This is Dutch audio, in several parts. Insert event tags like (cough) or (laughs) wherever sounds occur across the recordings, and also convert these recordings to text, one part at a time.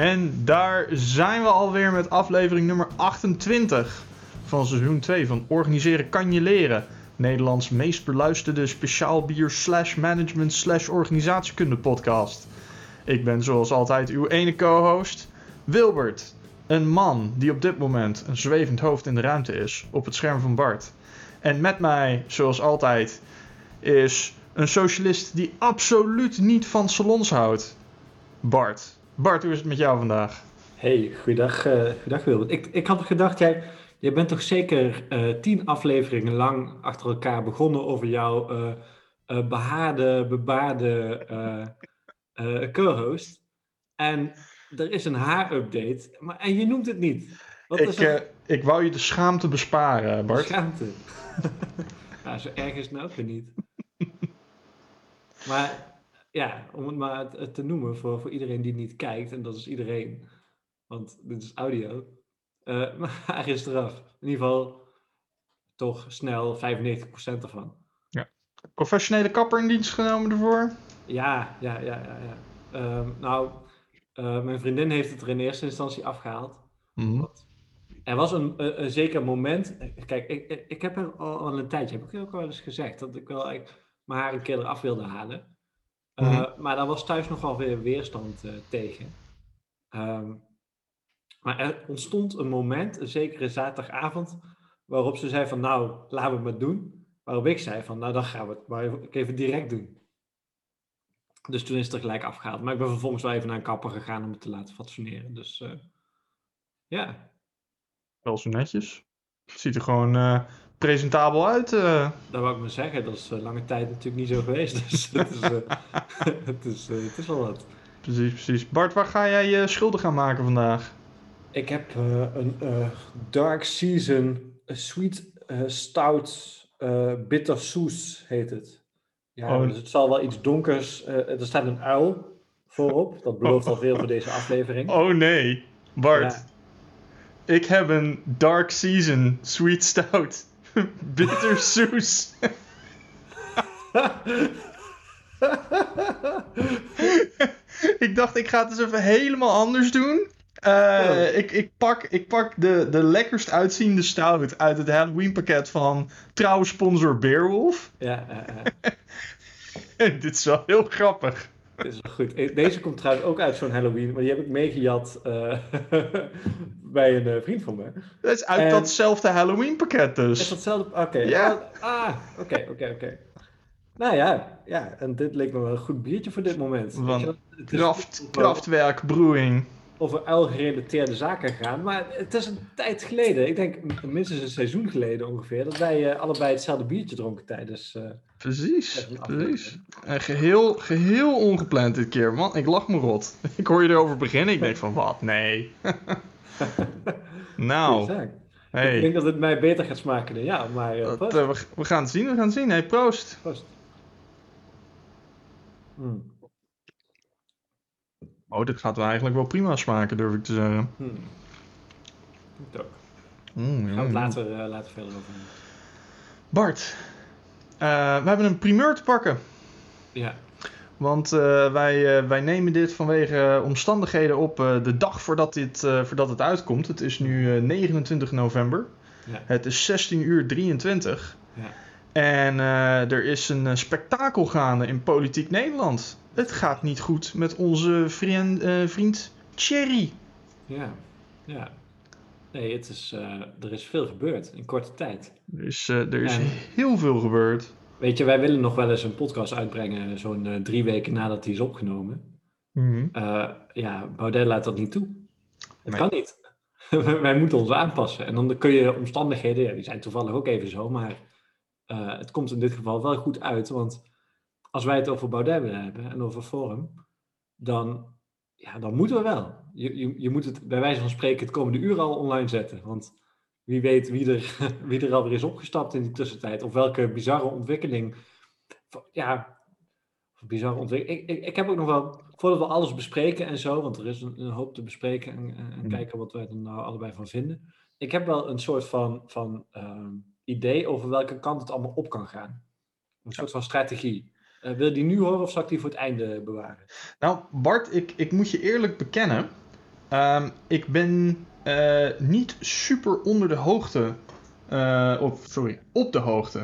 En daar zijn we alweer met aflevering nummer 28 van seizoen 2 van Organiseren kan je leren. Nederlands meest beluisterde speciaal bier slash management slash organisatiekunde podcast. Ik ben zoals altijd uw ene co-host, Wilbert. Een man die op dit moment een zwevend hoofd in de ruimte is op het scherm van Bart. En met mij, zoals altijd, is een socialist die absoluut niet van salons houdt. Bart. Bart, hoe is het met jou vandaag? Hey, goeiedag, uh, goeiedag Wilbert. Ik, ik had gedacht, jij, jij bent toch zeker uh, tien afleveringen lang achter elkaar begonnen over jouw uh, uh, behaarde, bebaarde co-host. En er is een haar-update, maar en je noemt het niet. Wat ik, is er... ik wou je de schaamte besparen, Bart. Schaamte. (laughs) nou, zo erg is het nou ook weer niet. (laughs) maar ja, om het maar te noemen voor, voor iedereen die niet kijkt, en dat is iedereen, want dit is audio, uh, (laughs) maar hij is eraf. In ieder geval toch snel 95% ervan. Ja. Professionele kapper in dienst genomen ervoor? Ja, ja, ja, ja. ja. Uh, nou, uh, mijn vriendin heeft het er in eerste instantie afgehaald. Mm -hmm. Er was een, een, een, zeker moment. Kijk, ik, ik heb er al, al een tijdje, heb ik ook al eens gezegd, dat ik wel mijn haar een keer eraf wilde halen. Uh, mm-hmm. Maar daar was thuis nogal weer weerstand uh, tegen. Um, maar er ontstond een moment, een zekere zaterdagavond, waarop ze zei van nou, laten we het maar doen. Waarop ik zei van nou, dan gaan we het maar even direct doen. Dus toen is het er gelijk afgehaald. Maar ik ben vervolgens wel even naar een kapper gegaan om het te laten fatsoeneren. Dus uh, ja. Wel zo netjes. Het ziet er gewoon presentabel uit. Uh. Dat wou ik maar zeggen. Dat is uh, lange tijd natuurlijk niet zo geweest. (laughs) Dus het, is, uh, (laughs) het, is, het is wel wat. Precies, precies. Bart, waar ga jij je schulden gaan maken vandaag? Ik heb een Dark Season Sweet Stout Bitter Soes heet het. Ja, oh. dus het zal wel iets donkers. er staat een uil voorop. Dat belooft al veel voor (laughs) deze aflevering. Oh nee, Bart. Ja. Ik heb een Dark Season Sweet Stout. (laughs) Bitter Soes. (laughs) ik dacht, ik ga het eens even helemaal anders doen. Uh, oh. ik, ik, pak, ik pak de, de lekkerst uitziende stout uit het Halloween pakket van trouwe sponsor Beerwolf. Ja, ja, ja. (laughs) Dit is wel heel grappig. Dit is wel goed. Deze komt trouwens ook uit zo'n Halloween, maar die heb ik meegejat uh, (laughs) bij een uh, vriend van me. Dat is uit en... datzelfde Halloween pakket dus. Is datzelfde? Oké. Okay. Ja. Ah, oké, oké, oké. Nou ja, ja, en dit leek me wel een goed biertje voor dit moment. Van kraft, kraftwerk, brewing. Over uil-gerelateerde zaken gaan. Maar het is een tijd geleden, ik denk minstens een seizoen geleden ongeveer, dat wij uh, allebei hetzelfde biertje dronken tijdens. Precies, precies. En geheel, geheel ongepland dit keer, man. Ik lach me rot. (laughs) Ik hoor je erover beginnen, ik denk van wat? Nee. (laughs) nou. Hey. Ik denk dat het mij beter gaat smaken dan ja, maar uh, dat, uh, we, we, gaan het zien, we gaan het zien. Hey, proost. Proost. Hmm. Oh, dit gaat wel eigenlijk wel prima smaken, durf ik te zeggen. Hmm. Ik ook. Mm. Gaan we het later, uh, later verder over Bart, we hebben een primeur te pakken. Ja. Want uh, wij, uh, wij nemen dit vanwege omstandigheden op uh, de dag voordat, dit, voordat het uitkomt. Het is nu 29 november. Ja. Het is 16 uur 23. Ja. En er is een spektakel gaande in politiek Nederland. Het gaat niet goed met onze vriend, vriend Thierry. Ja, ja. Nee, het is, er is veel gebeurd in korte tijd. Er is, er is en... heel veel gebeurd. Weet je, wij willen nog wel eens een podcast uitbrengen, zo'n uh, drie weken nadat die is opgenomen. Mm-hmm. Uh, ja, Baudet laat dat niet toe. Het nee. kan niet. (laughs) wij moeten ons aanpassen. En dan kun je omstandigheden, ja, die zijn toevallig ook even zo, maar uh, het komt in dit geval wel goed uit. Want als wij het over Baudet willen hebben en over Forum, dan, ja, dan moeten we wel. Je, je, je moet het bij wijze van spreken het komende uur al online zetten. Want wie weet wie er, (laughs) wie er alweer is opgestapt in die tussentijd. Of welke bizarre ontwikkeling. Ja, bizarre ontwikkeling. Ik, ik, ik heb ook nog wel, voordat we alles bespreken en zo, want er is een, een hoop te bespreken en, en hmm. kijken wat wij er nou allebei van vinden. Ik heb wel een soort van, van uh, idee over welke kant het allemaal op kan gaan. Een soort van strategie. Uh, wil je die nu horen of zal ik die voor het einde bewaren? Nou, Bart, ik, ik moet je eerlijk bekennen Ehm, ik ben uh, niet super onder de hoogte. Uh, op, sorry, op de hoogte.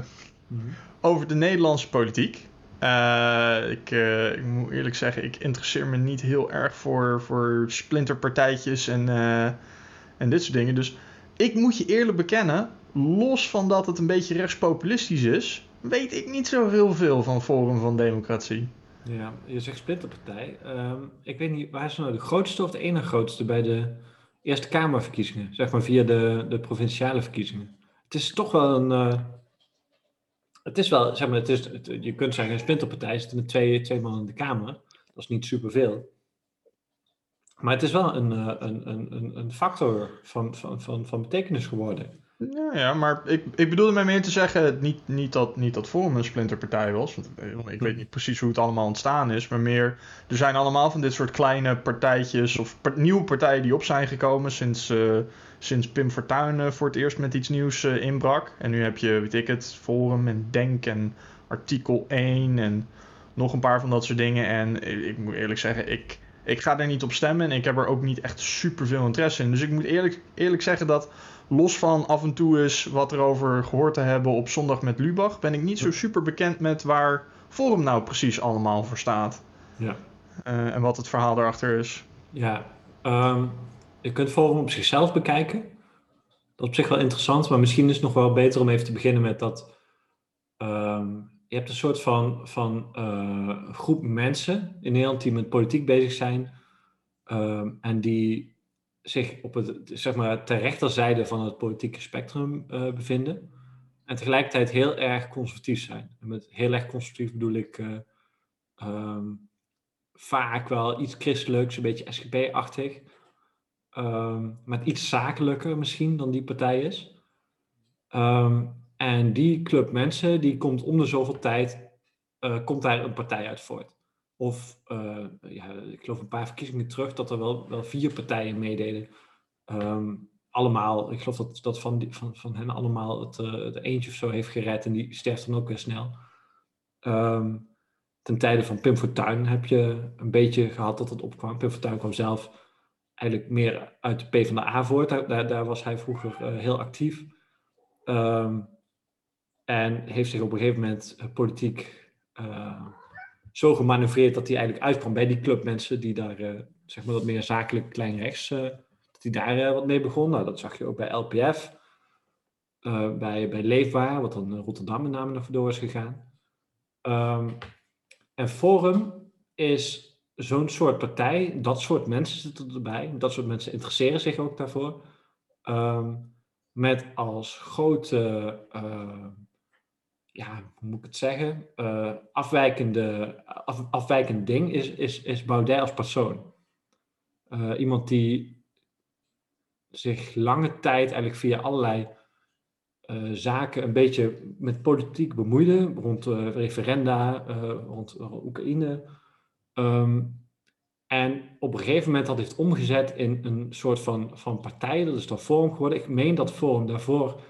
Mm -hmm. Over de Nederlandse politiek. Uh, ik, ik, moet eerlijk zeggen, ik interesseer me niet heel erg voor, voor splinterpartijtjes en, en dit soort dingen. Dus ik moet je eerlijk bekennen, los van dat het een beetje rechtspopulistisch is, weet ik niet zo heel veel van Forum van Democratie. Ja, je zegt splinterpartij. Um, ik weet niet, waar is nou de grootste of de ene grootste bij de Eerste Kamerverkiezingen? Zeg maar via de, de provinciale verkiezingen. Het is toch wel een. Uh, het is wel, zeg maar, het is, je kunt zeggen, een splinterpartij zit met twee, twee man in de Kamer. Dat is niet superveel. Maar het is wel een, uh, een, een, een factor van, van, van, van betekenis geworden. Ja, ja maar ik, ik bedoelde mij meer te zeggen, niet, niet, dat, niet dat Forum een splinterpartij was. Want eh, ik weet niet precies hoe het allemaal ontstaan is. Maar meer, er zijn allemaal van dit soort kleine partijtjes of nieuwe partijen die op zijn gekomen sinds, uh, sinds Pim Fortuyn uh, voor het eerst met iets nieuws inbrak. En nu heb je, weet ik het, Forum en Denk en Artikel 1 en nog een paar van dat soort dingen. En ik moet eerlijk zeggen, ik, ik ga er niet op stemmen en ik heb er ook niet echt super veel interesse in. Dus ik moet eerlijk, eerlijk zeggen dat los van af en toe eens wat erover gehoord te hebben op zondag met Lubach, ben ik niet zo super bekend met waar Forum nou precies allemaal voor staat. Ja. Uh, en wat het verhaal daarachter is. Ja, um, je kunt Forum op zichzelf bekijken. Dat is op zich wel interessant, maar misschien is het nog wel beter om even te beginnen met dat. Um, je hebt een soort van, van uh, groep mensen in Nederland die met politiek bezig zijn. Um, en die zich op het, zeg maar, ter rechterzijde van het politieke spectrum uh, bevinden. En tegelijkertijd heel erg conservatief zijn. En met heel erg conservatief bedoel ik uh, um, vaak wel iets christelijks, een beetje SGP-achtig. Um, met iets zakelijker misschien dan die partij is. Um, en die club mensen, die komt om de zoveel tijd, uh, komt daar een partij uit voort. Of, uh, ja, ik geloof een paar verkiezingen terug, dat er wel, wel vier partijen meededen. Um, allemaal, ik geloof dat, dat van, van, van hen allemaal het, uh, het eentje of zo heeft gered. En die sterft dan ook weer snel. Um, ten tijde van Pim Fortuyn heb je een beetje gehad dat het opkwam. Pim Fortuyn kwam zelf eigenlijk meer uit de PvdA voort. Daar, daar was hij vroeger uh, heel actief. Um, en heeft zich op een gegeven moment politiek zo gemanoeuvreerd dat hij eigenlijk uitkwam bij die clubmensen die daar, uh, zeg maar, wat meer zakelijk klein rechts, uh, dat hij daar wat mee begon. Nou, dat zag je ook bij LPF, bij, bij Leefbaar, wat dan Rotterdam met name naar door is gegaan. Um, en Forum is zo'n soort partij, dat soort mensen zitten erbij, dat soort mensen interesseren zich ook daarvoor. Um, met als grote ja, hoe moet ik het zeggen, uh, afwijkende, af, afwijkend ding is, is, is Baudet als persoon. Uh, iemand die zich lange tijd eigenlijk via allerlei uh, zaken een beetje met politiek bemoeide, rond referenda, rond Oekraïne. Um, en op een gegeven moment dat heeft omgezet in een soort van, van partij, dat is dan Forum geworden. Ik meen dat Forum daarvoor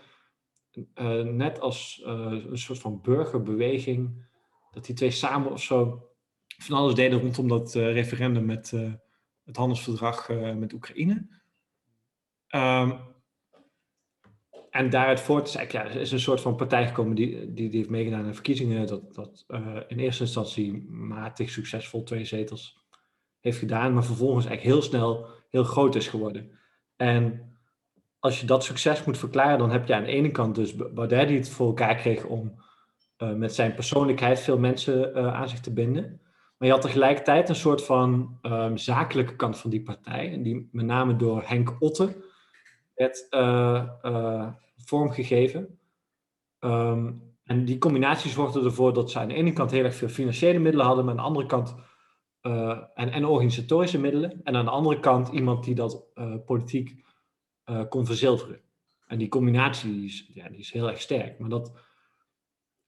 uh, net als uh, een soort van burgerbeweging, dat die twee samen of zo van alles deden rondom dat uh, referendum met het handelsverdrag met Oekraïne. Um, en daaruit voort is ja, is een soort van partij gekomen die, die, die heeft meegedaan aan de verkiezingen. Dat, dat in eerste instantie matig succesvol twee zetels heeft gedaan, maar vervolgens eigenlijk heel snel heel groot is geworden. En als je dat succes moet verklaren, dan heb je aan de ene kant dus Baudet die het voor elkaar kreeg om uh, met zijn persoonlijkheid veel mensen uh, aan zich te binden. Maar je had tegelijkertijd een soort van um, zakelijke kant van die partij. En die met name door Henk Otte werd uh, vormgegeven. Um, en die combinatie zorgde ervoor dat ze aan de ene kant heel erg veel financiële middelen hadden, maar aan de andere kant en, en organisatorische middelen. En aan de andere kant iemand die dat politiek uh, kon verzilveren. En die combinatie die is, ja, die is heel erg sterk. Maar dat,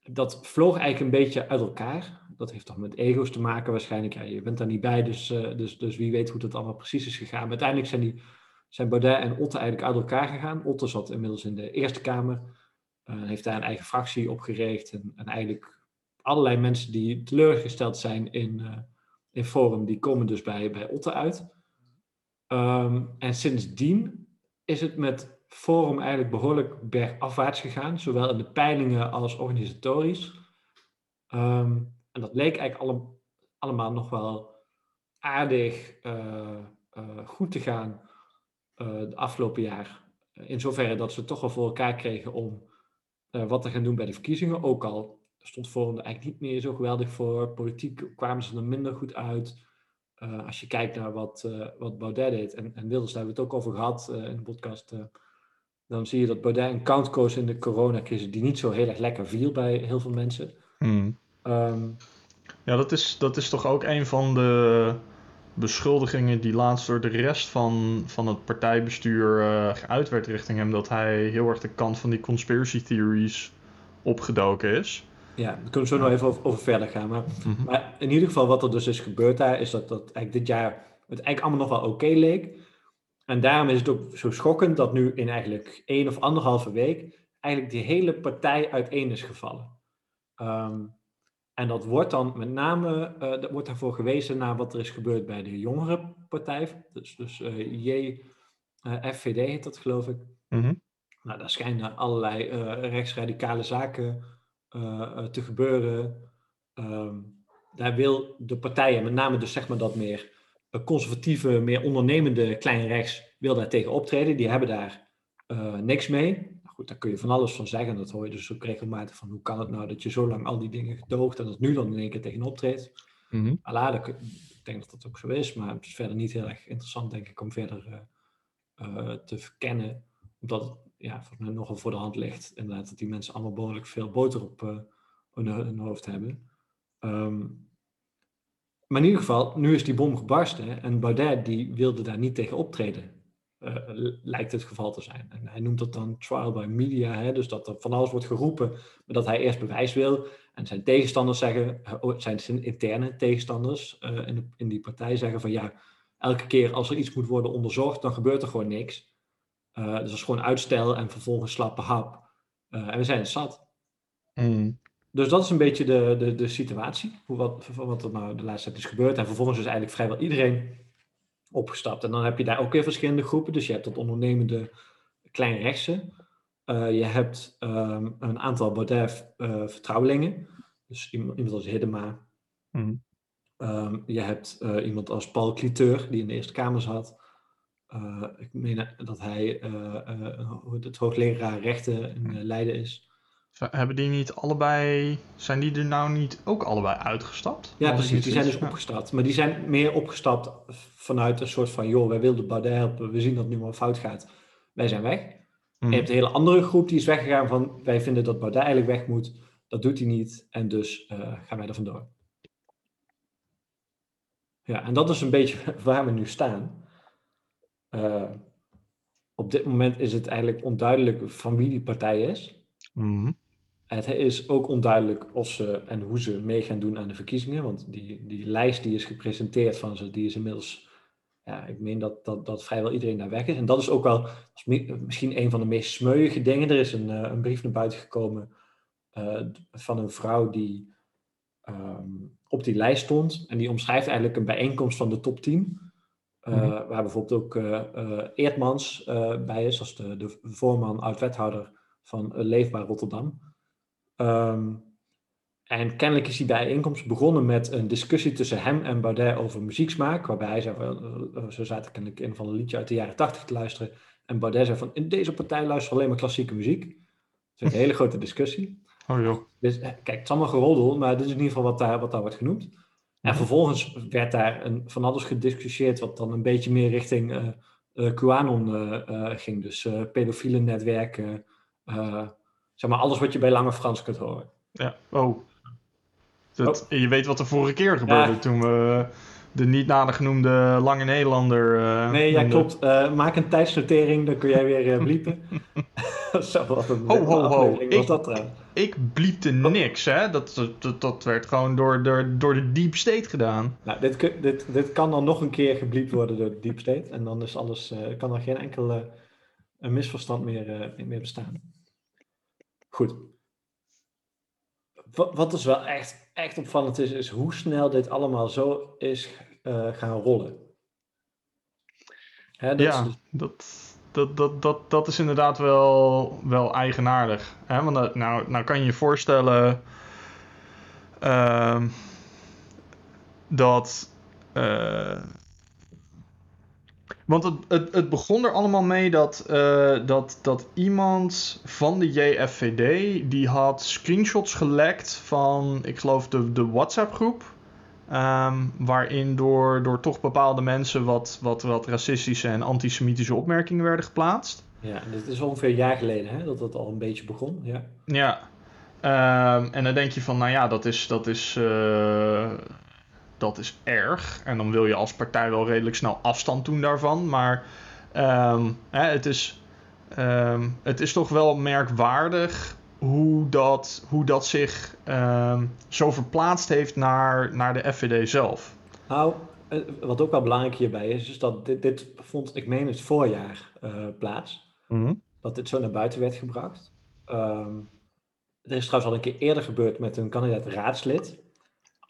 dat vloog eigenlijk een beetje uit elkaar. Dat heeft toch met ego's te maken waarschijnlijk. Ja, je bent daar niet bij, dus, uh, dus, dus wie weet hoe dat allemaal precies is gegaan. Maar uiteindelijk zijn, die, zijn Baudet en Otte eigenlijk uit elkaar gegaan. Otte zat inmiddels in de Eerste Kamer. Uh, heeft daar een eigen fractie opgericht. En, en eigenlijk allerlei mensen die teleurgesteld zijn in, in Forum, die komen dus bij, bij Otte uit. Ehm, en sindsdien is het met Forum eigenlijk behoorlijk bergafwaarts gegaan, zowel in de peilingen als organisatorisch. Ehm, en dat leek eigenlijk alle, allemaal nog wel aardig uh, goed te gaan uh, de afgelopen jaar. In zoverre dat ze toch wel voor elkaar kregen om wat te gaan doen bij de verkiezingen. Ook al stond Forum er eigenlijk niet meer zo geweldig voor. Politiek kwamen ze er minder goed uit. Als je kijkt naar wat, wat Baudet deed, en, en Wilders, daar hebben we het ook over gehad in de podcast dan zie je dat Baudet een count koos in de coronacrisis die niet zo heel erg lekker viel bij heel veel mensen. Hmm. Ehm, ja, dat is, dat is toch ook een van de beschuldigingen die laatst door de rest van, van het partijbestuur geuit werd richting hem. Dat hij heel erg de kant van die conspiracy theories opgedoken is. Ja, daar kunnen we zo nog even over, over verder gaan. Maar, mhm. maar, in ieder geval wat er dus is gebeurd daar, is dat, dat eigenlijk dit jaar het eigenlijk allemaal nog wel oké leek. En daarom is het ook zo schokkend dat nu in eigenlijk één of anderhalve week eigenlijk die hele partij uiteen is gevallen. Um, en dat wordt dan met name, uh, dat wordt daarvoor gewezen naar wat er is gebeurd bij de jongere partij. Dus, dus uh, JFVD heet dat geloof ik. Mm -hmm. Nou, daar schijnen allerlei rechtsradicale zaken te gebeuren. Um, daar wil de partijen, met name dus zeg maar dat meer conservatieve, meer ondernemende klein rechts wil daar tegen optreden. Die hebben daar niks mee. Nou goed, daar kun je van alles van zeggen. Dat hoor je dus ook regelmatig van hoe kan het nou dat je zo lang al die dingen gedoogt en dat nu dan in één keer tegen optreedt. Mm -hmm. ik denk dat dat ook zo is, maar het is verder niet heel erg interessant, denk ik, om verder uh, te verkennen. Omdat ja, nogal voor de hand ligt, inderdaad, dat die mensen allemaal behoorlijk veel boter op hun, hun, hoofd hebben. Um, maar in ieder geval, nu is die bom gebarsten en Baudet die wilde daar niet tegen optreden. Uh, lijkt het geval te zijn. En hij noemt dat dan trial by media, hè, dus dat er van alles wordt geroepen, maar dat hij eerst bewijs wil. En zijn tegenstanders zeggen, uh, zijn interne tegenstanders uh, in, de, in, die partij zeggen van ja, elke keer als er iets moet worden onderzocht, dan gebeurt er gewoon niks. Dus dat is gewoon uitstel en vervolgens slappe hap. en we zijn het zat. Mm dus dat is een beetje de, de, de situatie, hoe wat, wat er nou de laatste tijd is gebeurd. En vervolgens is eigenlijk vrijwel iedereen opgestapt. En dan heb je daar ook weer verschillende groepen. Dus je hebt dat ondernemende kleinrechtse. Uh, je hebt um, een aantal Baudet-vertrouwelingen. Dus iemand, iemand als Hiddema. Mm. Um, je hebt uh, iemand als Paul Cliteur, die in de Eerste Kamer zat. Uh, ik meen dat hij het hoogleraar rechten in Leiden is. Hebben die niet allebei, zijn die er nou niet ook allebei uitgestapt? Ja, precies, die zijn dus opgestapt. Maar die zijn meer opgestapt vanuit een soort van, joh, wij wilden Baudet helpen, we zien dat het nu wel fout gaat, wij zijn weg. Hmm. je hebt een hele andere groep die is weggegaan van, wij vinden dat Baudet eigenlijk weg moet, dat doet hij niet en dus uh, gaan wij er vandoor. Ja, en dat is een beetje (laughs) waar we nu staan. Uh, op dit moment is het eigenlijk onduidelijk van wie die partij is. Mm het is ook onduidelijk of ze en hoe ze mee gaan doen aan de verkiezingen. Want die, die lijst die is gepresenteerd van ze, die is inmiddels. Ja, ik meen dat, dat, dat vrijwel iedereen daar weg is. En dat is ook wel misschien een van de meest smeuïge dingen. Er is een, eh, een brief naar buiten gekomen uh, van een vrouw die um, op die lijst stond. En die omschrijft eigenlijk een bijeenkomst van de top 10. Uh, mm -hmm. Waar bijvoorbeeld ook Eertmans bij is, als de, de voorman, oud-wethouder van Leefbaar Rotterdam. Um, en kennelijk is die bijeenkomst begonnen met een discussie tussen hem en Baudet over muzieksmaak. Waarbij hij zei, zo zaten kennelijk een van een liedje uit de jaren tachtig te luisteren. En Baudet zei van, in deze partij luisteren alleen maar klassieke muziek. Dat is een (laughs) hele grote discussie. Oh joh. Dus kijk, het is allemaal geroddel, maar dit is in ieder geval wat daar, wat daar wordt genoemd. En vervolgens werd daar een, van alles gediscussieerd wat dan een beetje meer richting uh, uh, QAnon uh, ging. Dus pedofiele netwerken, zeg maar alles wat je bij Lange Frans kunt horen. Ja, oh. Dat, oh. Je weet wat er vorige keer gebeurde toen we de niet nader genoemde Lange Nederlander... Uh, nee, ja, klopt. Uh, maak een tijdsnotering, dan kun jij weer uh, bliepen. (laughs) (laughs) Zo, wat een ho, ho, ho. Ik, dat ik bliepte niks, hè. Dat, dat, dat werd gewoon door, door, door de Deep State gedaan. Nou, dit, dit, dit kan dan nog een keer gebliept worden door de Deep State. En dan is alles, kan er geen enkel misverstand meer, meer bestaan. Goed. Wat, wat dus wel echt, echt opvallend is, is hoe snel dit allemaal zo is gaan rollen. Hè, dat ja, is... dat, dat, dat, dat, dat is inderdaad wel, wel eigenaardig. Hè? Want nou, nou kan je je voorstellen uh, dat. Uh, want het, het, het, begon er allemaal mee dat, uh, dat, dat iemand van de JFVD... die had screenshots gelekt van, ik geloof, de, de WhatsApp-groep... Um, waarin door, door toch bepaalde mensen wat, wat, wat racistische en antisemitische opmerkingen werden geplaatst. Ja, dit is ongeveer een jaar geleden hè, dat dat al een beetje begon. Ja. ja. Um, en dan denk je van, nou ja, dat is, dat is, uh, dat is erg. En dan wil je als partij wel redelijk snel afstand doen daarvan. Maar um, hè, het, is, het is toch wel merkwaardig hoe dat, hoe dat zich uh, zo verplaatst heeft naar, naar de FVD zelf. Nou, eh, wat ook wel belangrijk hierbij is, is dat dit, dit vond, ik meen het voorjaar uh, plaats. Mm Dat dit zo naar buiten werd gebracht. Um, er is trouwens al een keer eerder gebeurd met een kandidaat raadslid.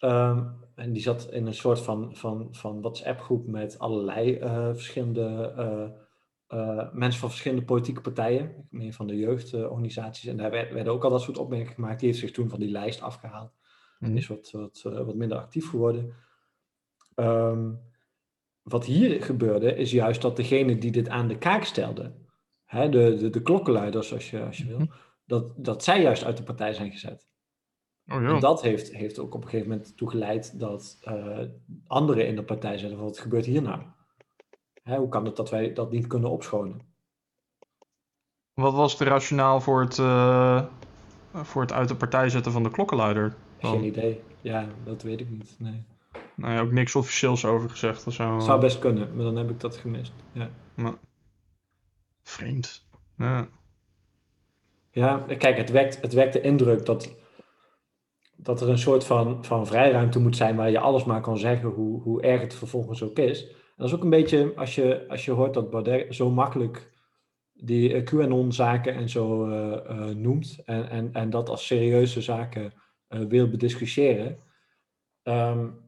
Um, en die zat in een soort van, van, van WhatsApp-groep met allerlei uh, verschillende uh, mensen van verschillende politieke partijen, meer van de jeugdorganisaties. en daar werden ook al dat soort opmerkingen gemaakt. Die heeft zich toen van die lijst afgehaald. En mhm. is wat, wat, uh, wat minder actief geworden. Um, wat hier gebeurde, is juist dat degene die dit aan de kaak stelde, hè, de, de, de klokkenluiders als je, als je wil, mhm. dat, dat zij juist uit de partij zijn gezet. Oh, ja. En dat heeft, heeft ook op een gegeven moment toegeleid dat uh, anderen in de partij zeiden: wat gebeurt hier nou? Hè, hoe kan het dat wij dat niet kunnen opschonen? Wat was het rationaal voor het, uh, voor het uit de partij zetten van de klokkenluider? Geen idee. Ja, dat weet ik niet. Nee. Nou ja, ook niks officieels over gezegd of zo. Zou best kunnen, maar dan heb ik dat gemist. Ja. Maar... Vreemd. Ja. ja, kijk, het wekt, het wekt de indruk dat, dat er een soort van, van vrijruimte moet zijn waar je alles maar kan zeggen hoe, hoe erg het vervolgens ook is dat is ook een beetje, als je, als je hoort dat Baudet zo makkelijk die eh, QAnon-zaken en zo uh, noemt en, en, en dat als serieuze zaken wil bediscussiëren. Um,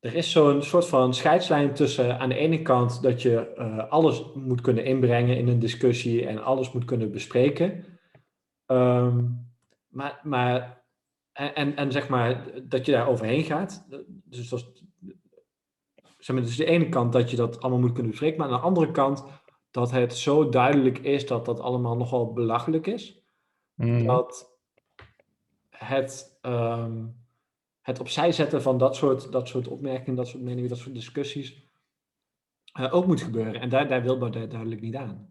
er is zo'n soort van scheidslijn tussen aan de ene kant dat je alles moet kunnen inbrengen in een discussie en alles moet kunnen bespreken. Um, maar, maar en, en, en, zeg maar dat je daar overheen gaat. Dus dat, zeg maar, dus de ene kant dat je dat allemaal moet kunnen bespreken, maar aan de andere kant dat het zo duidelijk is dat dat allemaal nogal belachelijk is. Mm. Dat het, um, het opzij zetten van dat soort, dat soort opmerkingen, dat soort meningen, dat soort discussies uh, ook moet gebeuren. En daar, daar wil Baudet duidelijk niet aan.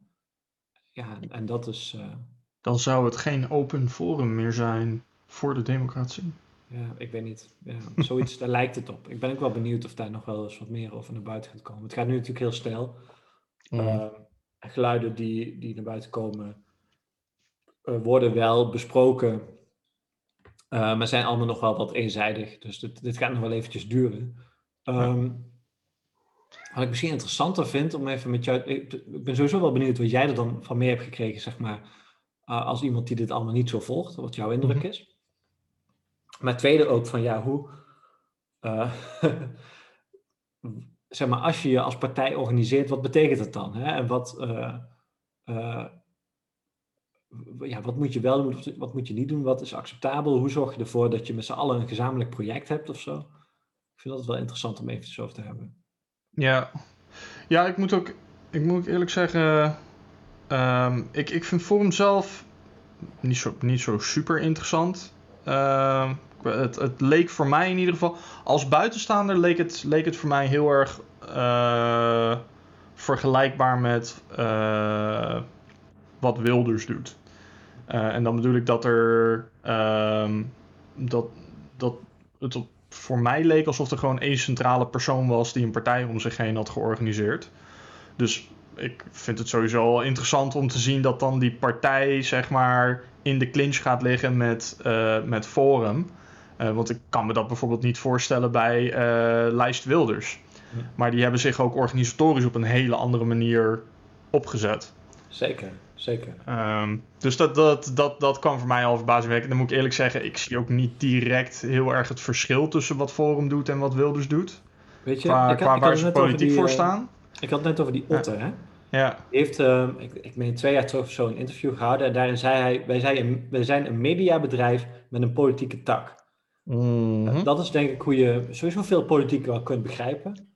Ja, en dat is. Uh... Dan zou het geen open forum meer zijn voor de democratie. Ja, ik weet niet. Ja, zoiets, daar lijkt het op. Ik ben ook wel benieuwd of daar nog wel eens wat meer over naar buiten gaat komen. Het gaat nu natuurlijk heel snel. Uh, geluiden die, die naar buiten komen uh, worden wel besproken, uh, maar zijn allemaal nog wel wat eenzijdig. Dus dit, dit gaat nog wel eventjes duren. Um, wat ik misschien interessanter vind om even met jou. Ik ben sowieso wel benieuwd wat jij er dan van mee hebt gekregen, zeg maar. als iemand die dit allemaal niet zo volgt, wat jouw indruk mhm. is. Maar tweede ook van ja, hoe. Uh, (laughs) zeg maar, als je je als partij organiseert, wat betekent dat dan? Hè? En wat, uh, uh, ja, wat moet je wel doen, wat moet je niet doen? Wat is acceptabel? Hoe zorg je ervoor dat je met z'n allen een gezamenlijk project hebt of zo? Ik vind dat wel interessant om even over te hebben. Ja, ja ik moet ook, ik moet eerlijk zeggen, um, ik, ik vind Forum zelf niet zo, niet zo super interessant. Uh, het, het, leek voor mij in ieder geval, als buitenstaander leek het, leek het voor mij heel erg uh, vergelijkbaar met uh, wat Wilders doet. Uh, en dan bedoel ik dat er ehm, dat, dat het voor mij leek alsof er gewoon één centrale persoon was die een partij om zich heen had georganiseerd. Dus ik vind het sowieso al interessant om te zien dat dan die partij, zeg maar, in de clinch gaat liggen met, uh, met Forum. Uh, want ik kan me dat bijvoorbeeld niet voorstellen bij uh, Lijst Wilders. Maar die hebben zich ook organisatorisch op een hele andere manier opgezet. Zeker, zeker. Um, dus dat, dat, dat, dat kan voor mij al verbazing werken. Dan moet ik eerlijk zeggen, ik zie ook niet direct heel erg het verschil tussen wat Forum doet en wat Wilders doet. Weet je, qua, ik qua waar ze politiek voor staan. Ik had het net over die Otter, hè? Ja. Die heeft, uh, ik, ik meen twee jaar terug of zo, een interview gehouden. En daarin zei hij, wij zijn een, wij zijn een mediabedrijf met een politieke tak. Mm Dat is denk ik hoe je sowieso veel politiek wel kunt begrijpen.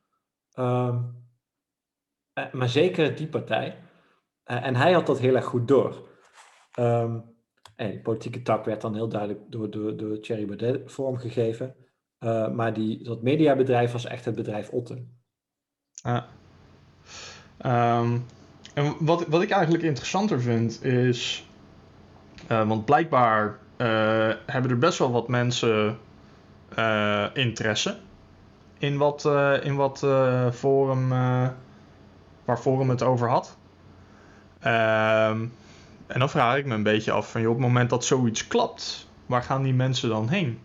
Uh, maar zeker die partij. Uh, en hij had dat heel erg goed door. Um, en die politieke tak werd dan heel duidelijk door, door, door Thierry Baudet vormgegeven. Uh, maar die, dat mediabedrijf was echt het bedrijf Otten. Ah. Um, en wat, wat ik eigenlijk interessanter vind is. Uh, want blijkbaar uh, hebben er best wel wat mensen uh, interesse in wat, in wat forum. waar Forum het over had. Ehm, en dan vraag ik me een beetje af: van, joh, op het moment dat zoiets klapt, waar gaan die mensen dan heen?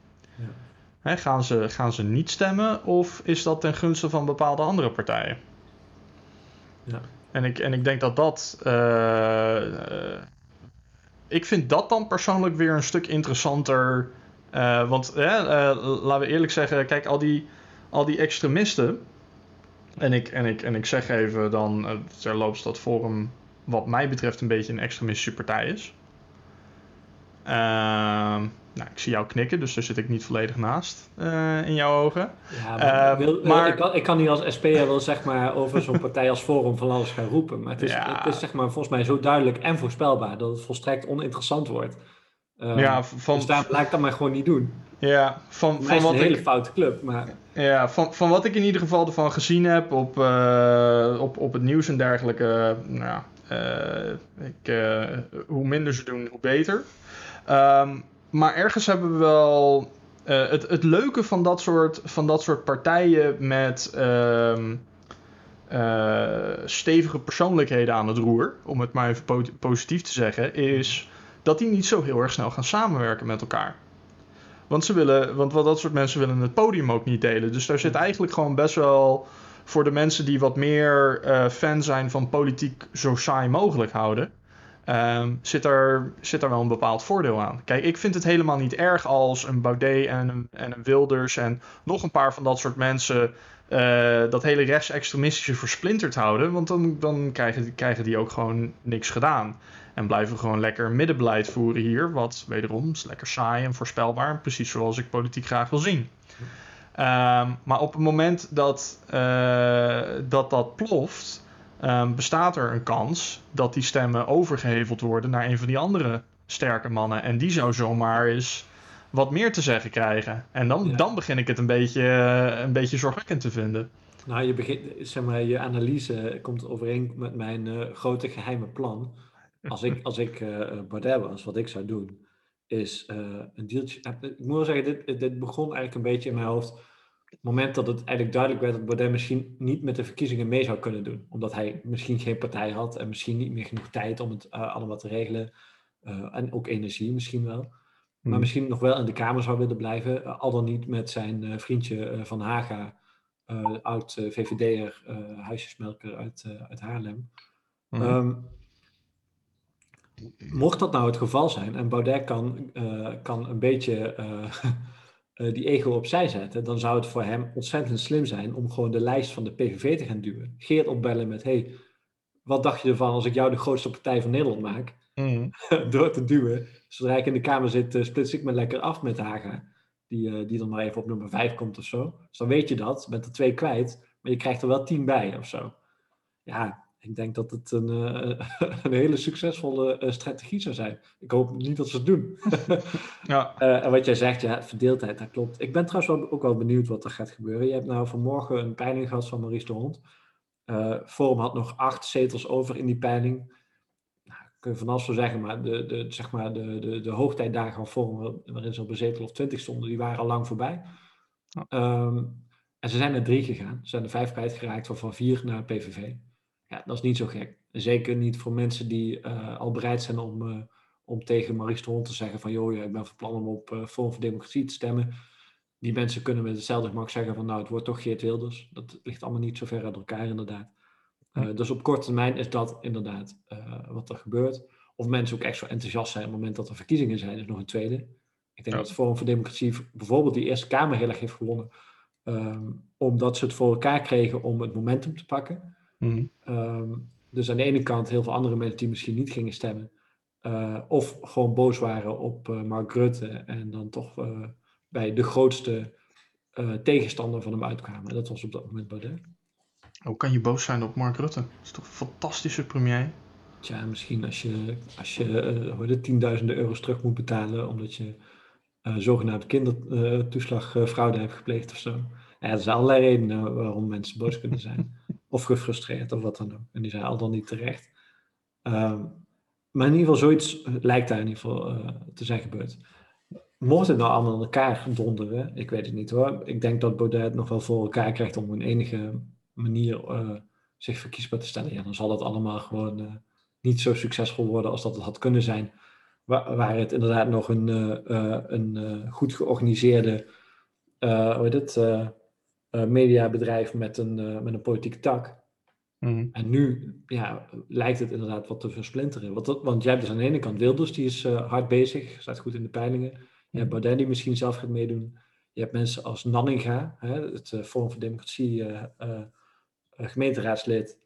Ja. Gaan, ze, gaan ze niet stemmen of is dat ten gunste van bepaalde andere partijen? Ja. En, ik, en ik denk dat dat. Uh, ik vind dat dan persoonlijk weer een stuk interessanter. Uh, want laten we eerlijk zeggen, kijk, al die, al die extremisten. En ik, en, ik, en ik zeg even dan terloops dat Forum, wat mij betreft, een beetje een extremistische partij is. Ehm nou, ik zie jou knikken, dus daar zit ik niet volledig naast uh, in jouw ogen. Ja, maar, uh, wil, maar... Ik, kan, ik, kan, niet als SP'er wel zeg maar over zo'n partij als Forum van alles gaan roepen. Maar het is, ja. het is zeg maar volgens mij zo duidelijk en voorspelbaar dat het volstrekt oninteressant wordt. Uh, ja, van, dus daar, laat ik dat maar gewoon niet doen. Ja, van, van wat een hele foute club. Maar... Ja, van, van wat ik in ieder geval ervan gezien heb op, uh, op, op het nieuws en dergelijke. nou, ik, hoe minder ze doen, hoe beter. Um, maar ergens hebben we wel. Uh, het, het leuke van dat soort, van dat soort partijen met uh, uh, stevige persoonlijkheden aan het roer, om het maar even po positief te zeggen, is dat die niet zo heel erg snel gaan samenwerken met elkaar. Want, ze willen, want wat dat soort mensen willen het podium ook niet delen. Dus daar zit eigenlijk gewoon best wel voor de mensen die wat meer uh, fan zijn van politiek zo saai mogelijk houden Um, zit, er, zit er wel een bepaald voordeel aan. Kijk, ik vind het helemaal niet erg als een Baudet en een, en een Wilders en nog een paar van dat soort mensen uh, dat hele rechtsextremistische versplinterd houden. Want dan, dan krijgen, krijgen die ook gewoon niks gedaan. En blijven gewoon lekker middenbeleid voeren hier. Wat wederom is lekker saai en voorspelbaar. Precies zoals ik politiek graag wil zien. Um, maar op het moment dat, uh, dat dat ploft um, bestaat er een kans dat die stemmen overgeheveld worden naar een van die andere sterke mannen. En die zou zomaar eens wat meer te zeggen krijgen. En dan, ja. dan begin ik het een beetje, een beetje zorgwekkend te vinden. Nou, je, begint, zeg maar, je analyse komt overeen met mijn uh, grote geheime plan. Als ik, als ik uh, Baudet was, wat ik zou doen, is uh, een deeltje... Ik moet wel zeggen, dit, dit begon eigenlijk een beetje in mijn hoofd het moment dat het eigenlijk duidelijk werd dat Baudet misschien niet met de verkiezingen mee zou kunnen doen. Omdat hij misschien geen partij had en misschien niet meer genoeg tijd om het uh, allemaal te regelen. Uh, en ook energie misschien wel. Maar hmm. misschien nog wel in de Kamer zou willen blijven. Uh, al dan niet met zijn vriendje Van Haga, oud VVD'er, huisjesmelker uit, uit Haarlem. Hmm. Um, mocht dat nou het geval zijn en Baudet kan, kan een beetje (laughs) uh, die ego opzij zetten, dan zou het voor hem ontzettend slim zijn om gewoon de lijst van de PVV te gaan duwen. Geert opbellen met, hey, wat dacht je ervan als ik jou de grootste partij van Nederland maak? Mm. (laughs) Door te duwen. Zodra ik in de Kamer zit, uh, splits ik me lekker af met Haga. Die, uh, die dan maar even op nummer 5 komt of zo. Dus dan weet je dat, bent er twee kwijt, maar je krijgt er wel tien bij of zo. Ja, ik denk dat het een, uh, (laughs) een hele succesvolle uh, strategie zou zijn. Ik hoop niet dat ze het doen. (laughs) ja. Uh, en wat jij zegt, ja, verdeeldheid, dat klopt. Ik ben trouwens wel, ook wel benieuwd wat er gaat gebeuren. Je hebt nou vanmorgen een peiling gehad van Maurice de Hond. Forum had nog acht zetels over in die peiling. Nou, kun je van alles voor zeggen, maar de, de, zeg maar de, de, de hoogtijdagen van Forum, waarin ze op een zetel of twintig stonden, die waren al lang voorbij. Ja. Um, en ze zijn er drie gegaan. Ze zijn er vijf kwijtgeraakt, van vier naar PVV. Ja, dat is niet zo gek. Zeker niet voor mensen die uh, al bereid zijn om, uh, om tegen Maurice de Hond te zeggen van joh, ja, ik ben van plan om op uh, Forum voor Democratie te stemmen. Die mensen kunnen met hetzelfde gemak zeggen van nou, het wordt toch Geert Wilders. Dat ligt allemaal niet zo ver uit elkaar inderdaad. Dus op korte termijn is dat inderdaad wat er gebeurt. Of mensen ook echt zo enthousiast zijn op het moment dat er verkiezingen zijn, is nog een tweede. Ik denk ja. dat Forum voor Democratie bijvoorbeeld die Eerste Kamer heel erg heeft gewonnen. Um, omdat ze het voor elkaar kregen om het momentum te pakken. Mhm. Ehm, dus aan de ene kant heel veel andere mensen die misschien niet gingen stemmen. of gewoon boos waren op Mark Rutte en dan toch bij de grootste tegenstander van hem uitkwamen. Dat was op dat moment Baudet. Hoe kan je boos zijn op Mark Rutte? Dat is toch een fantastische premier? Tja, misschien als je, als je tienduizenden euro's terug moet betalen omdat je zogenaamd kindertoeslagfraude hebt gepleegd of zo. Er zijn allerlei redenen waarom mensen boos kunnen zijn. (laughs) of gefrustreerd of wat dan ook. En die zijn al dan niet terecht. Um, maar in ieder geval, zoiets lijkt daar in ieder geval te zijn gebeurd. Mocht het nou allemaal in elkaar donderen, ik weet het niet hoor. Ik denk dat Baudet nog wel voor elkaar krijgt om een enige manier uh, zich verkiesbaar te stellen. Ja, dan zal het allemaal gewoon uh, niet zo succesvol worden als dat het had kunnen zijn. Waar, waar het inderdaad nog een, een goed georganiseerde hoe heet het, mediabedrijf met een, met een politieke tak. Mm. En nu ja, lijkt het inderdaad wat te versplinteren. Want, want jij hebt dus aan de ene kant Wilders, die is hard bezig, staat goed in de peilingen. Je hebt Baudet die misschien zelf gaat meedoen. Je hebt mensen als Nanninga, hè, het Forum voor Democratie, gemeenteraadslid.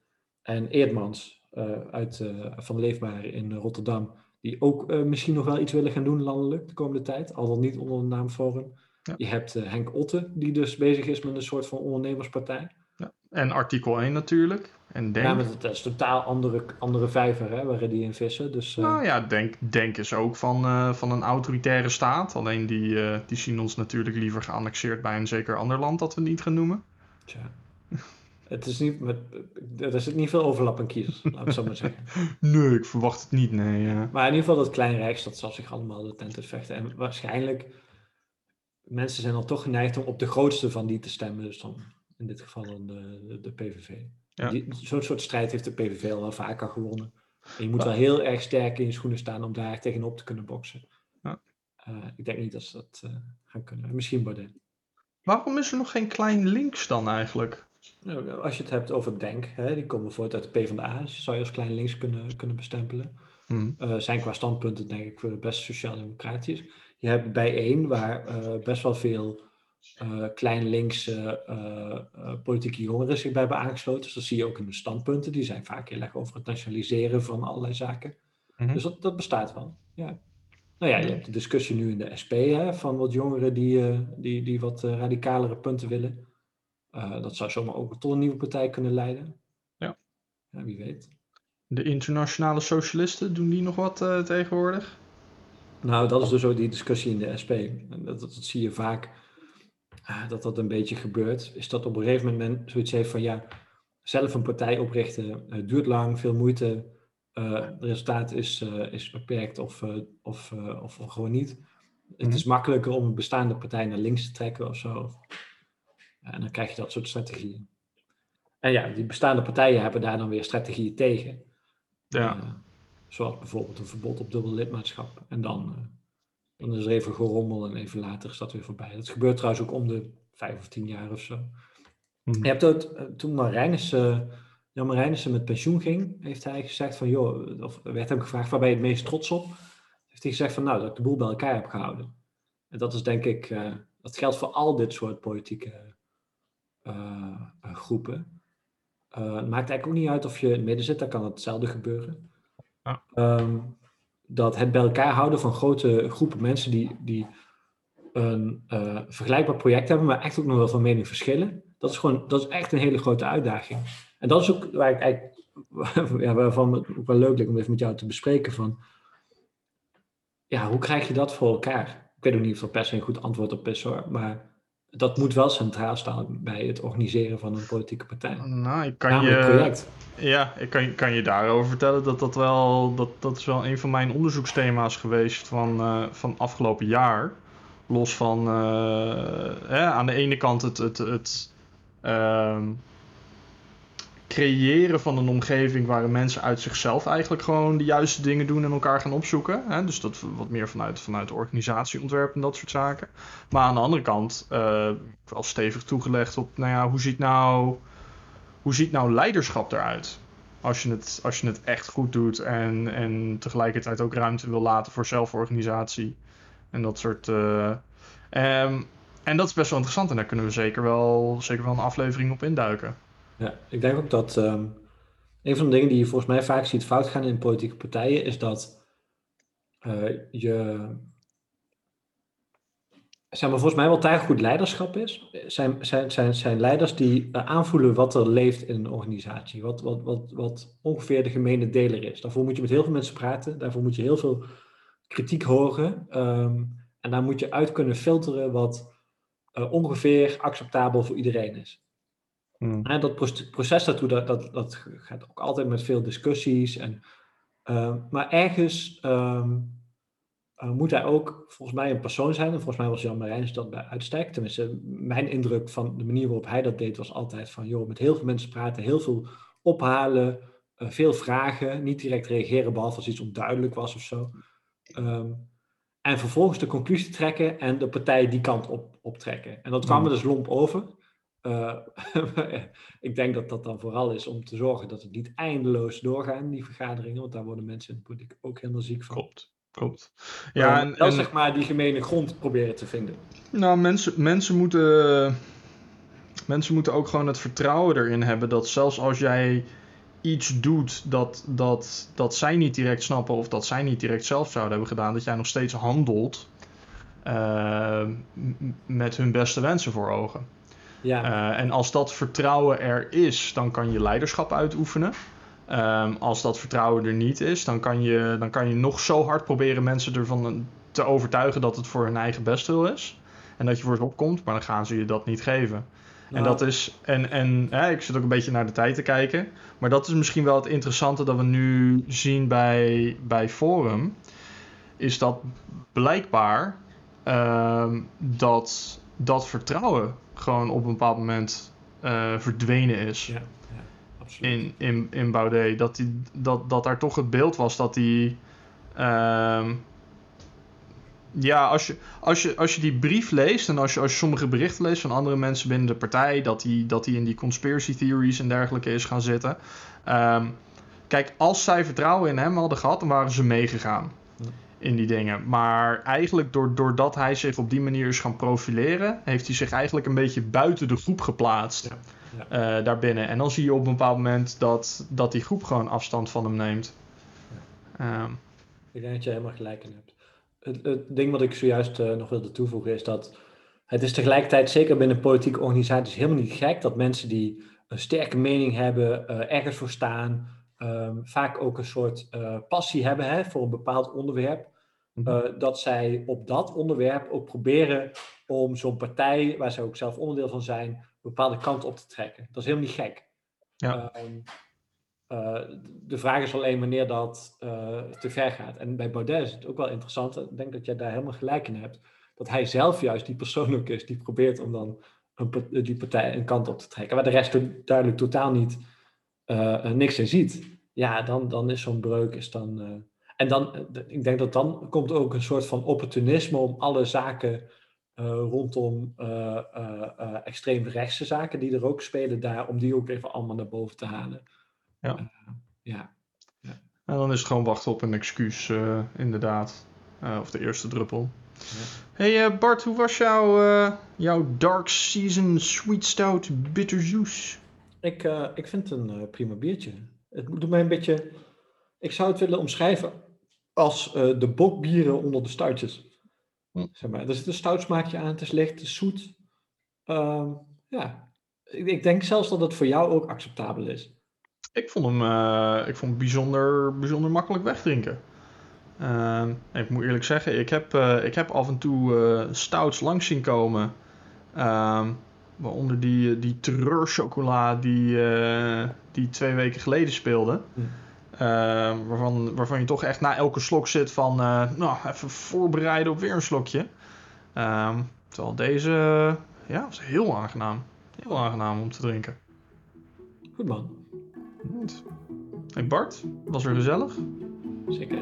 En Eerdmans uit, van Leefbaar in Rotterdam. Die ook misschien nog wel iets willen gaan doen landelijk de komende tijd. Al dan niet onder de naam Forum. Ja. Je hebt Henk Otte, die dus bezig is met een soort van ondernemerspartij. Ja. En artikel 1 natuurlijk. En denk... Ja, maar dat is totaal andere, andere vijver hè, waar die in vissen. Dus, Nou ja, denk, denk is ook van, van een autoritaire staat. Alleen die, die zien ons natuurlijk liever geannexeerd bij een zeker ander land dat we niet gaan noemen. Tja. (laughs) Het is niet, met, er zit niet veel overlap in kiezers, laat ik zo maar zeggen. (laughs) Nee, ik verwacht het niet, nee. Ja. Maar in ieder geval dat klein Rijks, dat zal zich allemaal de tent vechten. En waarschijnlijk, mensen zijn dan toch geneigd om op de grootste van die te stemmen. Dus dan in dit geval dan de, de, PVV. Ja. Zo'n soort strijd heeft de PVV al wel vaker gewonnen. En je moet wel heel erg sterk in je schoenen staan om daar tegenop te kunnen boksen. Ja. Uh, ik denk niet dat ze dat uh, gaan kunnen. Misschien Baudet. Waarom is er nog geen klein links dan eigenlijk? Nou, als je het hebt over Denk, hè, die komen voort uit de PvdA, dus zou je als klein links kunnen, kunnen bestempelen. Hmm. Uh, zijn qua standpunten denk ik best sociaal-democratisch. Je hebt bijeen waar uh, best wel veel uh, klein linkse politieke jongeren zich bij hebben aangesloten. Dus dat zie je ook in de standpunten. Die zijn vaak heel erg over het nationaliseren van allerlei zaken. Hmm. Dus dat, dat bestaat wel. Ja. Nou ja, je hebt de discussie nu in de SP hè, van wat jongeren die, die, die wat radicalere punten willen. Dat zou zomaar ook tot een nieuwe partij kunnen leiden. Ja. ja wie weet. De internationale socialisten, doen die nog wat tegenwoordig? Nou, dat is dus ook die discussie in de SP. Dat, dat, dat zie je vaak, uh, dat dat een beetje gebeurt. Is dat op een gegeven moment zoiets heeft van, ja, zelf een partij oprichten duurt lang, veel moeite. het resultaat is, is beperkt of, of, of gewoon niet. Het mhm. is makkelijker om een bestaande partij naar links te trekken of zo. En dan krijg je dat soort strategieën. En ja, die bestaande partijen hebben daar dan weer strategieën tegen. Ja. Zoals bijvoorbeeld een verbod op dubbel lidmaatschap. En dan, uh, dan is er even gerommel en even later is dat weer voorbij. Dat gebeurt trouwens ook om de vijf of tien jaar of zo. Mhm. Je hebt ook, uh, toen Marijnissen, Jan Marijnissen met pensioen ging, heeft hij gezegd van, joh, of werd hem gevraagd, waar ben je het meest trots op? Heeft hij gezegd van, nou, dat ik de boel bij elkaar heb gehouden. En dat is denk ik, dat geldt voor al dit soort politieke eh, eh, groepen. Eh, het maakt eigenlijk ook niet uit of je in het midden zit, dan kan hetzelfde gebeuren. Ehm, dat het bij elkaar houden van grote groepen mensen die, die een vergelijkbaar project hebben, maar echt ook nog wel van mening verschillen. Dat is gewoon, dat is echt een hele grote uitdaging. En dat is ook waar ik eigenlijk, (laughs) ja, waarvan het ook wel leuk lijkt om even met jou te bespreken van, ja, hoe krijg je dat voor elkaar? Ik weet ook niet of er per se een goed antwoord op is hoor, maar dat moet wel centraal staan bij het organiseren van een politieke partij. Nou, ik kan je, project. Ja, ik kan, kan je daarover vertellen dat dat wel, dat, dat is wel een van mijn onderzoeksthema's geweest van, uh, van afgelopen jaar. Los van uh, aan de ene kant het, het, het uh, creëren van een omgeving waarin mensen uit zichzelf eigenlijk gewoon de juiste dingen doen en elkaar gaan opzoeken. Hè? Dus dat wat meer vanuit, vanuit organisatieontwerp en dat soort zaken. Maar aan de andere kant, uh, wel stevig toegelegd op, nou ja, hoe ziet nou, hoe ziet nou leiderschap eruit? Als je het, als je het echt goed doet en, en tegelijkertijd ook ruimte wil laten voor zelforganisatie en dat soort. Uh, en dat is best wel interessant en daar kunnen we zeker wel, zeker wel een aflevering op induiken. Ja, ik denk ook dat ehm, een van de dingen die je volgens mij vaak ziet fout gaan in politieke partijen, is dat uh, je zeg maar, volgens mij wel tijd goed leiderschap is, zijn, zijn, zijn, zijn leiders die eh, aanvoelen wat er leeft in een organisatie. Wat, wat, wat, wat ongeveer de gemene deler is. Daarvoor moet je met heel veel mensen praten. Daarvoor moet je heel veel kritiek horen. Ehm, en daar moet je uit kunnen filteren wat uh, ongeveer acceptabel voor iedereen is. En dat proces daartoe, dat, dat, dat gaat ook altijd met veel discussies. En, uh, maar ergens um, uh, moet hij ook volgens mij een persoon zijn. En volgens mij was Jan Marijns dat bij uitstek. Tenminste, mijn indruk van de manier waarop hij dat deed was altijd van... joh, met heel veel mensen praten, heel veel ophalen, uh, veel vragen. Niet direct reageren, behalve als iets onduidelijk was of zo. Um, en vervolgens de conclusie trekken en de partij die kant op, optrekken. En dat kwam er dus lomp over. Uh, (laughs) ik denk dat dat dan vooral is om te zorgen dat het niet eindeloos doorgaan, die vergaderingen. Want daar worden mensen in de politiek ook helemaal ziek van. Klopt. Klopt. Ja, en, en, zeg maar die gemene grond proberen te vinden. Nou, mensen, mensen, moeten, mensen moeten ook gewoon het vertrouwen erin hebben dat zelfs als jij iets doet dat, dat, dat zij niet direct snappen of dat zij niet direct zelf zouden hebben gedaan, dat jij nog steeds handelt uh, met hun beste wensen voor ogen. Ja. Uh, en als dat vertrouwen er is, dan kan je leiderschap uitoefenen. Um, als dat vertrouwen er niet is, dan kan, je, dan kan je nog zo hard proberen mensen ervan te overtuigen dat het voor hun eigen bestwil is. En dat je voor ze opkomt, maar dan gaan ze je dat niet geven. En dat is, en, en ik zit ook een beetje naar de tijd te kijken. Maar dat is misschien wel het interessante dat we nu zien bij, bij Forum. Is dat blijkbaar uh, dat dat vertrouwen gewoon op een bepaald moment uh, verdwenen is. Ja, ja, absoluut. In, in, in Baudet. Dat, die, dat, dat daar toch het beeld was dat hij. Uh, ja, als je, als, je, als je die brief leest en als je, als je sommige berichten leest van andere mensen binnen de partij, dat die, dat die in die conspiracy theories en dergelijke is gaan zitten. Um, kijk, als zij vertrouwen in hem hadden gehad, dan waren ze meegegaan in die dingen. Maar eigenlijk door, doordat hij zich op die manier is gaan profileren, heeft hij zich eigenlijk een beetje buiten de groep geplaatst. Ja, ja. Uh, daarbinnen. En dan zie je op een bepaald moment dat, dat die groep gewoon afstand van hem neemt. Ja. Um, ik denk dat je helemaal gelijk in hebt het, ding wat ik zojuist uh, nog wilde toevoegen is dat het is tegelijkertijd, zeker binnen politieke organisaties, helemaal niet gek dat mensen die een sterke mening hebben, uh, ergens voor staan, um, vaak ook een soort uh, passie hebben hè, voor een bepaald onderwerp, mhm. dat zij op dat onderwerp ook proberen om zo'n partij, waar zij ook zelf onderdeel van zijn, een bepaalde kant op te trekken. Dat is helemaal niet gek. Ja. Um, uh, de vraag is alleen wanneer dat uh, te ver gaat. En bij Baudet is het ook wel interessant. Ik denk dat jij daar helemaal gelijk in hebt. Dat hij zelf juist die persoon ook is die probeert om dan een, die partij een kant op te trekken. Waar de rest duidelijk totaal niet uh, niks in ziet. Ja, dan, dan is zo'n breuk is dan. en dan, ik denk dat dan komt ook een soort van opportunisme om alle zaken rondom extreemrechtse zaken die er ook spelen daar, om die ook even allemaal naar boven te halen. Ja. Ja. ja. En dan is het gewoon wachten op een excuus, inderdaad. Of de eerste druppel. Ja. Hey Bart, hoe was jouw, jouw Dark Season Sweet Stout Bitter Juice? Ik, ik vind het een prima biertje. Het doet mij een beetje... Ik zou het willen omschrijven als de bokbieren onder de stoutjes. Hm. Zeg maar. Er zit een stoutsmaakje aan, het is licht, het is zoet. Ehm, ja, ik, ik denk zelfs dat het voor jou ook acceptabel is. Ik vond hem, uh, ik vond hem bijzonder, bijzonder makkelijk wegdrinken. Uh, ik moet eerlijk zeggen, ik heb, uh, ik heb af en toe stouts langs zien komen. Ehm, waaronder die, die terreurchocola die, die twee weken geleden speelde. Hm. Ehm, waarvan, waarvan je toch echt na elke slok zit van, nou, even voorbereiden op weer een slokje. terwijl deze, ja, was heel aangenaam. Heel aangenaam om te drinken. Goed man. Goed. Hey Bart, was er gezellig? Zeker.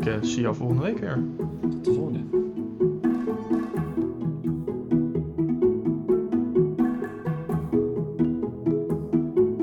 Ik uh, zie jou volgende week weer. Tot de volgende.